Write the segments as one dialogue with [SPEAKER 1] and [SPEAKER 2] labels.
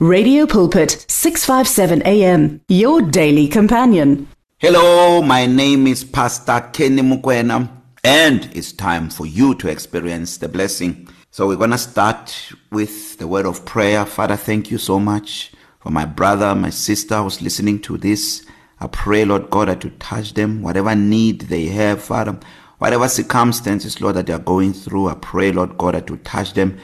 [SPEAKER 1] Radio Pulpit 657 AM your daily companion.
[SPEAKER 2] Hello, my name is Pastor Kenny Mukwena and it's time for you to experience the blessing. So we're going to start with the word of prayer. Father, thank you so much for my brother, my sister who's listening to this. I pray, Lord God, that you touch them, whatever need they have, Father, whatever circumstances, Lord, that they are going through. I pray, Lord God, that you touch them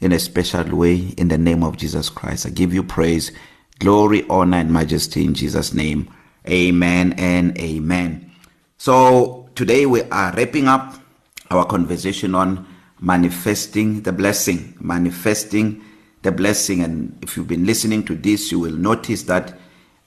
[SPEAKER 2] in a special way in the name of Jesus Christ. I give you praise, glory, honor, and majesty in Jesus' name. Amen and amen. So today we are wrapping up our conversation on manifesting the blessing, manifesting the blessing. And if you've been listening to this, you will notice that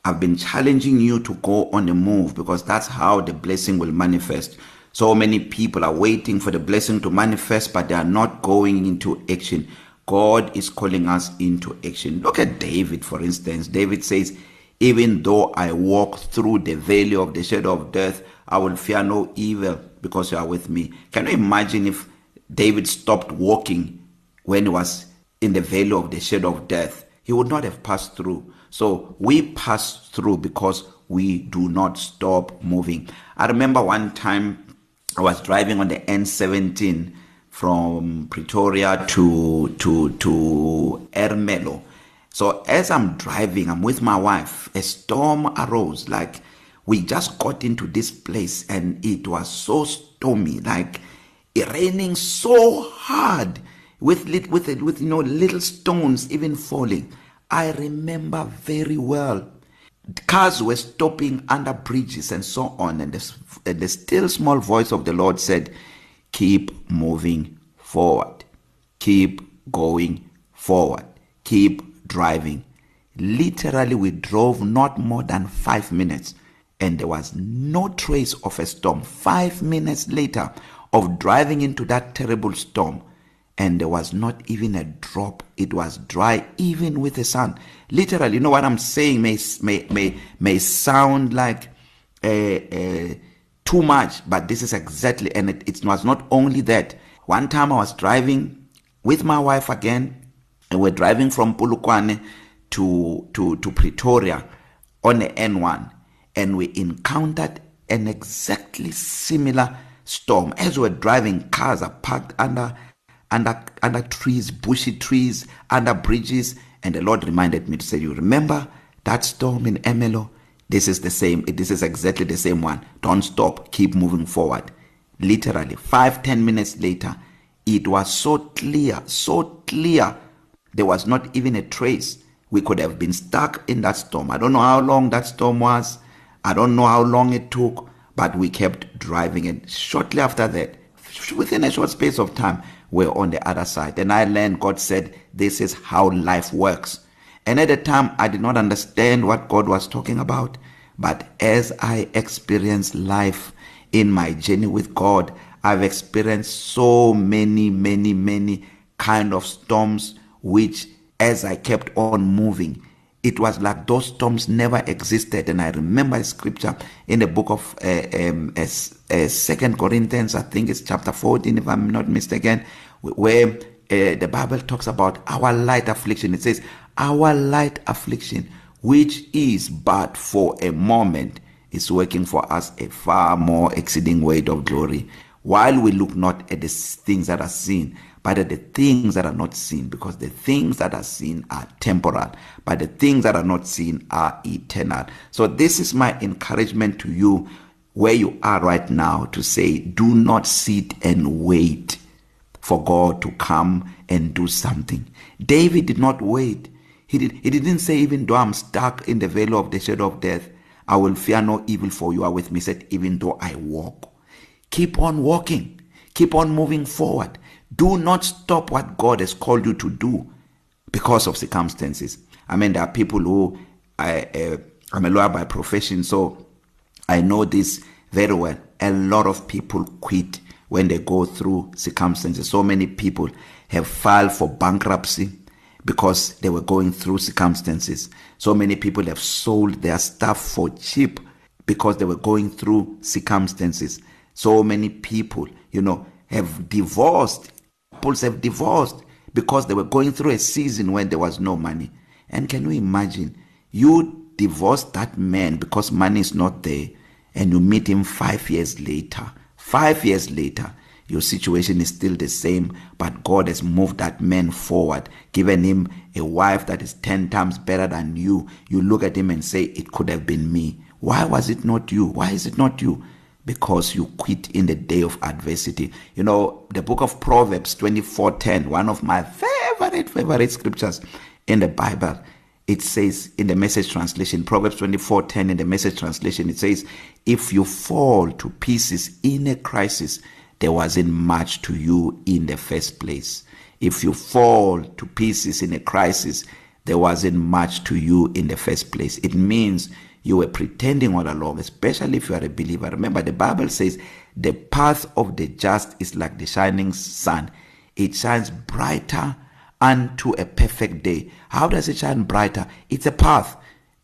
[SPEAKER 2] I've been challenging you to go on the move because that's how the blessing will manifest. So many people are waiting for the blessing to manifest, but they are not going into action. God is calling us into action. Look at David, for instance. David says, Even though I walk through the valley of the shadow of death, I will fear no evil because you are with me. Can you imagine if David stopped walking when he was in the valley of the shadow of death? He would not have passed through. So we pass through because we do not stop moving. I remember one time I was driving on the N17 from Pretoria to to to Ermelo. So as I'm driving, I'm with my wife. A storm arose. Like we just got into this place, and it was so stormy, like it raining so hard with with with you know little stones even falling. I remember very well. Cars were stopping under bridges and so on, and the, and the still small voice of the Lord said keep moving forward. Keep going forward. Keep driving. Literally, we drove not more than five minutes and there was no trace of a storm. Five minutes later of driving into that terrible storm, and there was not even a drop. It was dry, even with the sun. Literally, you know what I'm saying may may may may sound like a, a too much, but this is exactly, and it, it was not only that. One time I was driving with my wife again, and we're driving from Polokwane to, to, to Pretoria on the N1, and we encountered an exactly similar storm. As we we're driving, cars are parked under under under trees, bushy trees, under bridges, and the Lord reminded me to say, "You remember that storm in Emelo? This is the same. This is exactly the same one. Don't stop. Keep moving forward. Literally, five, ten minutes later, it was so clear, so clear. There was not even a trace. We could have been stuck in that storm. I don't know how long that storm was. I don't know how long it took, but we kept driving. And shortly after that, within a short space of time, we're on the other side. And I learned God said, This is how life works. And at the time, I did not understand what God was talking about. But as I experienced life in my journey with God, I've experienced so many, many, many kind of storms, which as I kept on moving, it was like those storms never existed. And I remember a scripture in the book of uh, um, uh, uh, Second Corinthians, I think it's chapter 14, if I'm not mistaken, where uh, the Bible talks about our light affliction. It says, our light affliction, which is but for a moment, is working for us a far more exceeding weight of glory, while we look not at the things that are seen, but at the things that are not seen, because the things that are seen are temporal, but the things that are not seen are eternal. So, this is my encouragement to you where you are right now to say, do not sit and wait for God to come and do something. David did not wait. He, did, he didn't say, even though I'm stuck in the valley of the shadow of death, I will fear no evil for you are with me. He said, even though I walk. Keep on walking. Keep on moving forward. Do not stop what God has called you to do because of circumstances. I mean, there are people who I, uh, I'm a lawyer by profession, so I know this very well. A lot of people quit when they go through circumstances. So many people have filed for bankruptcy because they were going through circumstances. So many people have sold their stuff for cheap because they were going through circumstances. So many people, you know, have divorced. Couples have divorced because they were going through a season when there was no money. And can you imagine you divorce that man because money is not there and you meet him 5 years later. 5 years later your situation is still the same but God has moved that man forward given him a wife that is 10 times better than you. You look at him and say it could have been me. Why was it not you? Why is it not you? Because you quit in the day of adversity. You know the book of proverbs 24:10 one of my favorite favorite scriptures in the bible. It says in the message translation proverbs 24:10 in the message translation it says if you fall to pieces in a crisis there wasn't much to you in the first place. If you fall to pieces in a crisis there wasn't much to you in the first place. It means you were pretending all along especially if you are a believer. Remember the bible says the path of the just is like the shining sun. It shines brighter unto a perfect day. How does it shine brighter? It's a path.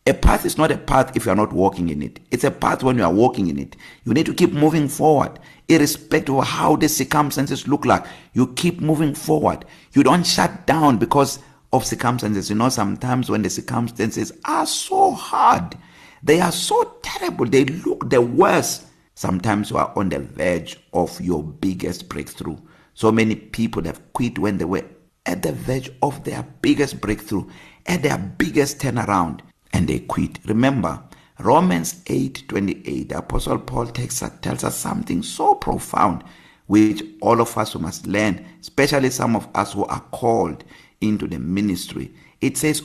[SPEAKER 2] A path is not a path if you are not walking in it. It's a path when you are walking in it. You need to keep moving forward irrespective of how the circumstances look like. You keep moving forward. You don't shut down because of circumstances. You know sometimes when the circumstances are so hard they are so terrible they look the worst. Sometimes you are on the verge of your biggest breakthrough. So many people have quit when they were at the verge of their biggest breakthrough at their biggest turnaround. And they quit. Remember Romans 8:28 the apostle Paul takes tells us something so profound which all of us must learn especially some of us who are called into the ministry. It says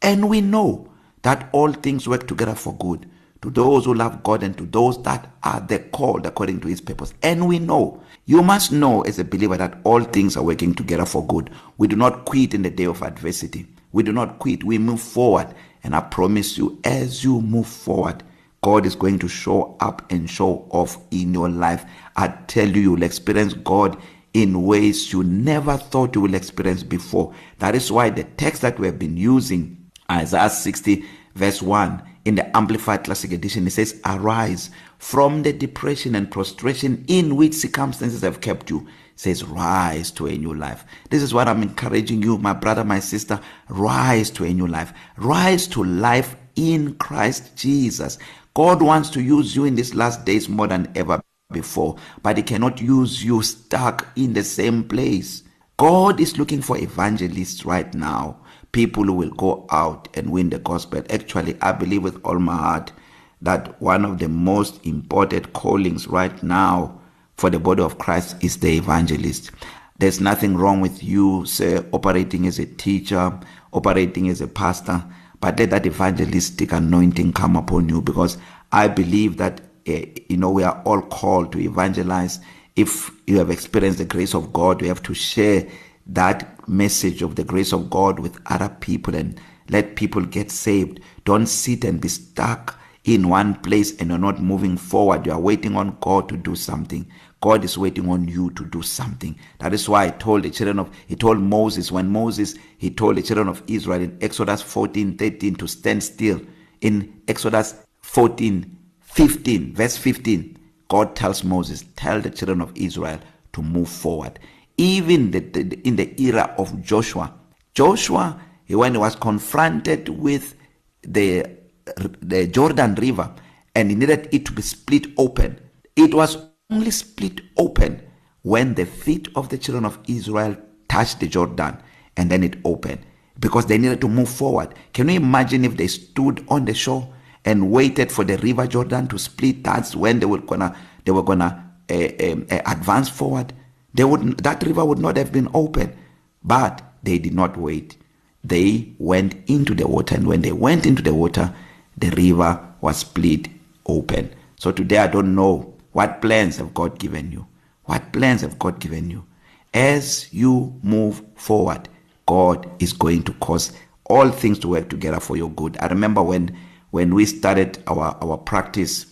[SPEAKER 2] and we know that all things work together for good to those who love God and to those that are the called according to his purpose. And we know you must know as a believer that all things are working together for good. We do not quit in the day of adversity. We do not quit. We move forward and I promise you as you move forward God is going to show up and show off in your life. I tell you you'll experience God in ways you never thought you will experience before. That is why the text that we have been using Isaiah 60 verse 1 in the amplified classic edition it says arise from the depression and prostration in which circumstances have kept you says rise to a new life. This is what i'm encouraging you my brother my sister rise to a new life. Rise to life in Christ Jesus. God wants to use you in these last days more than ever before but he cannot use you stuck in the same place. God is looking for evangelists right now people who will go out and win the gospel. Actually i believe with all my heart that one of the most important callings right now for the body of Christ is the evangelist. There's nothing wrong with you say operating as a teacher operating as a pastor but let that evangelistic anointing come upon you because i believe that uh, you know we are all called to evangelize. If you have experienced the grace of God you have to share that message of the grace of God with other people and let people get saved. Don't sit and be stuck in one place and you're not moving forward. You are waiting on God to do something. God is waiting on you to do something. That is why I told the children of he told Moses when Moses he told the children of Israel in Exodus 14:13 to stand still. In Exodus 14:15 verse 15 God tells Moses tell the children of Israel to move forward. Even the, the, in the era of Joshua Joshua when he was confronted with the the Jordan River and he needed it to be split open. It was only split open when the feet of the children of Israel touched the Jordan and then it opened because they needed to move forward. Can you imagine if they stood on the shore and waited for the river Jordan to split? That's when they were gonna they were gonna uh, uh, uh, advance forward. They would that river would not have been open but they did not wait. They went into the water and when they went into the water the river was split open. So today i don't know what plans have god given you. What plans have god given you? As you move forward god is going to cause all things to work together for your good. I remember when when we started our our practice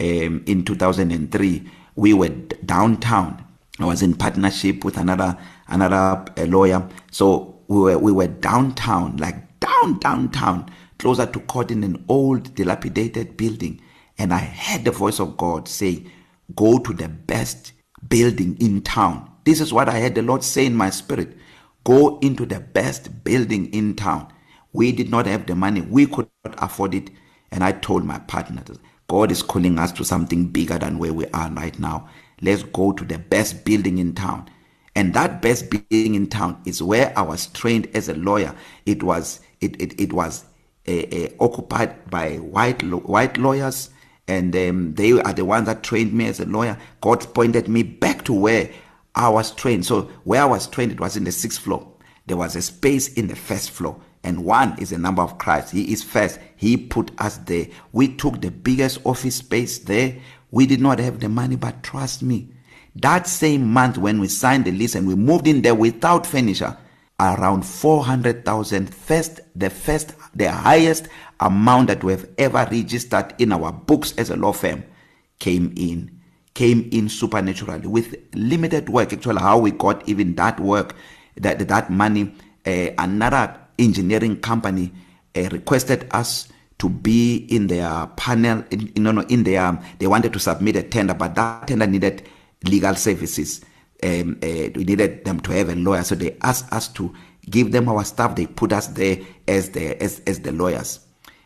[SPEAKER 2] um in 2003 we were downtown. I was in partnership with another another uh, lawyer. So we were we were downtown like down downtown. Closer to court in an old dilapidated building and I heard the voice of God say go to the best building in town this is what I heard the Lord say in my spirit go into the best building in town We did not have the money. We could not afford it. And I told my partner, God is calling us to something bigger than where we are right now. Let's go to the best building in town. And that best building in town is where I was trained as a lawyer. It was it it, it was occupied by white white lawyers and um, they are the ones that trained me as a lawyer. God pointed me back to where I was trained. So where I was trained it was in the 6th floor. There was a space in the first floor and one is the number of Christ. He is first. He put us there. We took the biggest office space there. We did not have the money, but trust me, that same month when we signed the lease and we moved in there without furniture, around 400,000 first the first the highest amount that we have ever registered in our books as a law firm came in came in supernaturally. With limited work actually how we got even that work that that money uh, another engineering company uh, requested us to be in their panel in, no no in their they wanted to submit a tender but that tender needed legal services. Um uh, we needed them to have a lawyer. So they asked us to give them our stuff. They put us there as the as as the lawyers.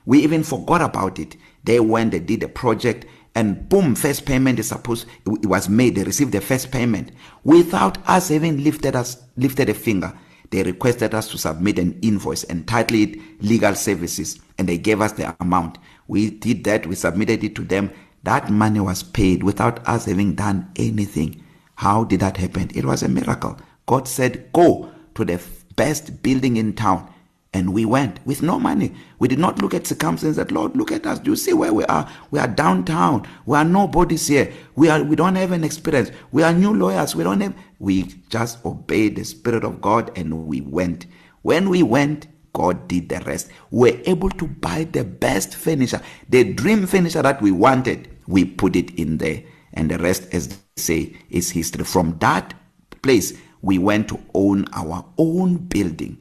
[SPEAKER 2] We even forgot about it. They went they did a project and boom first payment is supposed it was made. They received the first payment. Without us even lifted us lifted a finger they requested us to submit an invoice entitled it legal services and they gave us the amount. We did that. We submitted it to them. That money was paid without us having done anything. How did that happen? It was a miracle. God said go to the best building in town. And we went with no money. We did not look at circumstances that lord look at us. Do you see where we are? We are downtown. We are nobodies here. We are we don't have an experience. We are new lawyers. We don't have we just obeyed the spirit of god and we went. When we went god did the rest. We were able to buy the best furniture the dream furniture that we wanted. We put it in there. And the rest as they say is history from that place we went to own our own building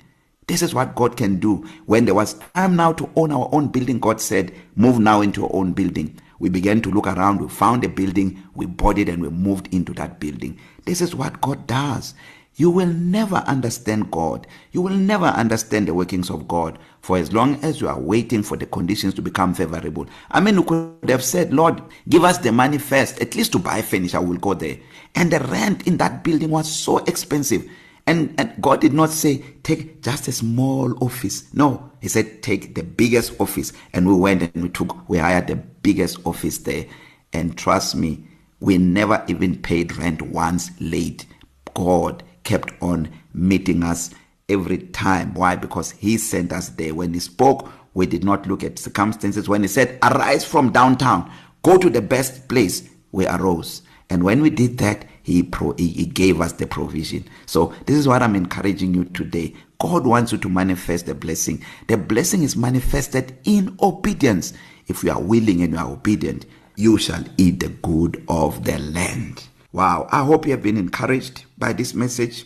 [SPEAKER 2] This is what God can do. When there was time now to own our own building, God said, move now into your own building. We began to look around, we found a building, we bought it and we moved into that building. This is what God does. You will never understand God. You will never understand the workings of God for as long as you are waiting for the conditions to become favorable. I mean, you could have said, Lord, give us the money first, at least to buy furniture, we'll go there. And the rent in that building was so expensive. And, and God did not say, take just a small office. No, He said, take the biggest office. And we went and we took, we hired the biggest office there. And trust me, we never even paid rent once late. God kept on meeting us every time. Why? Because He sent us there. When He spoke, we did not look at circumstances. When He said, arise from downtown, go to the best place, we arose. And when we did that, he pro he gave us the provision. So this is what i'm encouraging you today. God wants you to manifest the blessing. The blessing is manifested in obedience. If you are willing and you are obedient you shall eat the good of the land. Wow. I hope you have been encouraged by this message.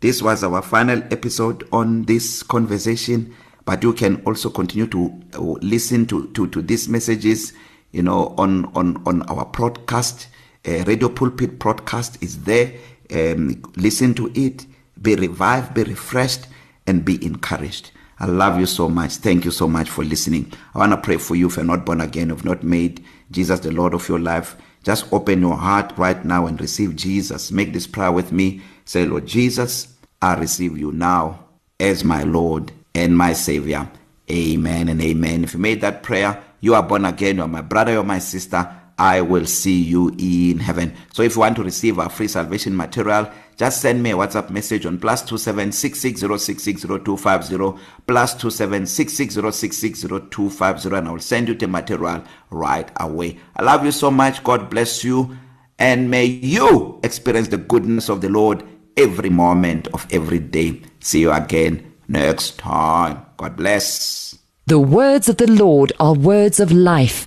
[SPEAKER 2] This was our final episode on this conversation but you can also continue to uh, listen to to to these messages you know on on on our podcast uh, radio pulpit broadcast is there. Um listen to it. Be revived be refreshed and be encouraged. I love you so much. Thank you so much for listening. I want to pray for you if you're not born again if not made jesus the lord of your life. Just open your heart right now and receive jesus. Make this prayer with me. Say lord jesus i receive you now as my lord and my savior. Amen and amen. If you made that prayer you are born again. You're my brother or my sister. I will see you in heaven. So if you want to receive our free salvation material, just send me a WhatsApp message on +27660660250 +27660660250 and I will send you the material right away. I love you so much. God bless you and may you experience the goodness of the Lord every moment of every day. See you again next time. God bless.
[SPEAKER 3] The words of the Lord are words of life.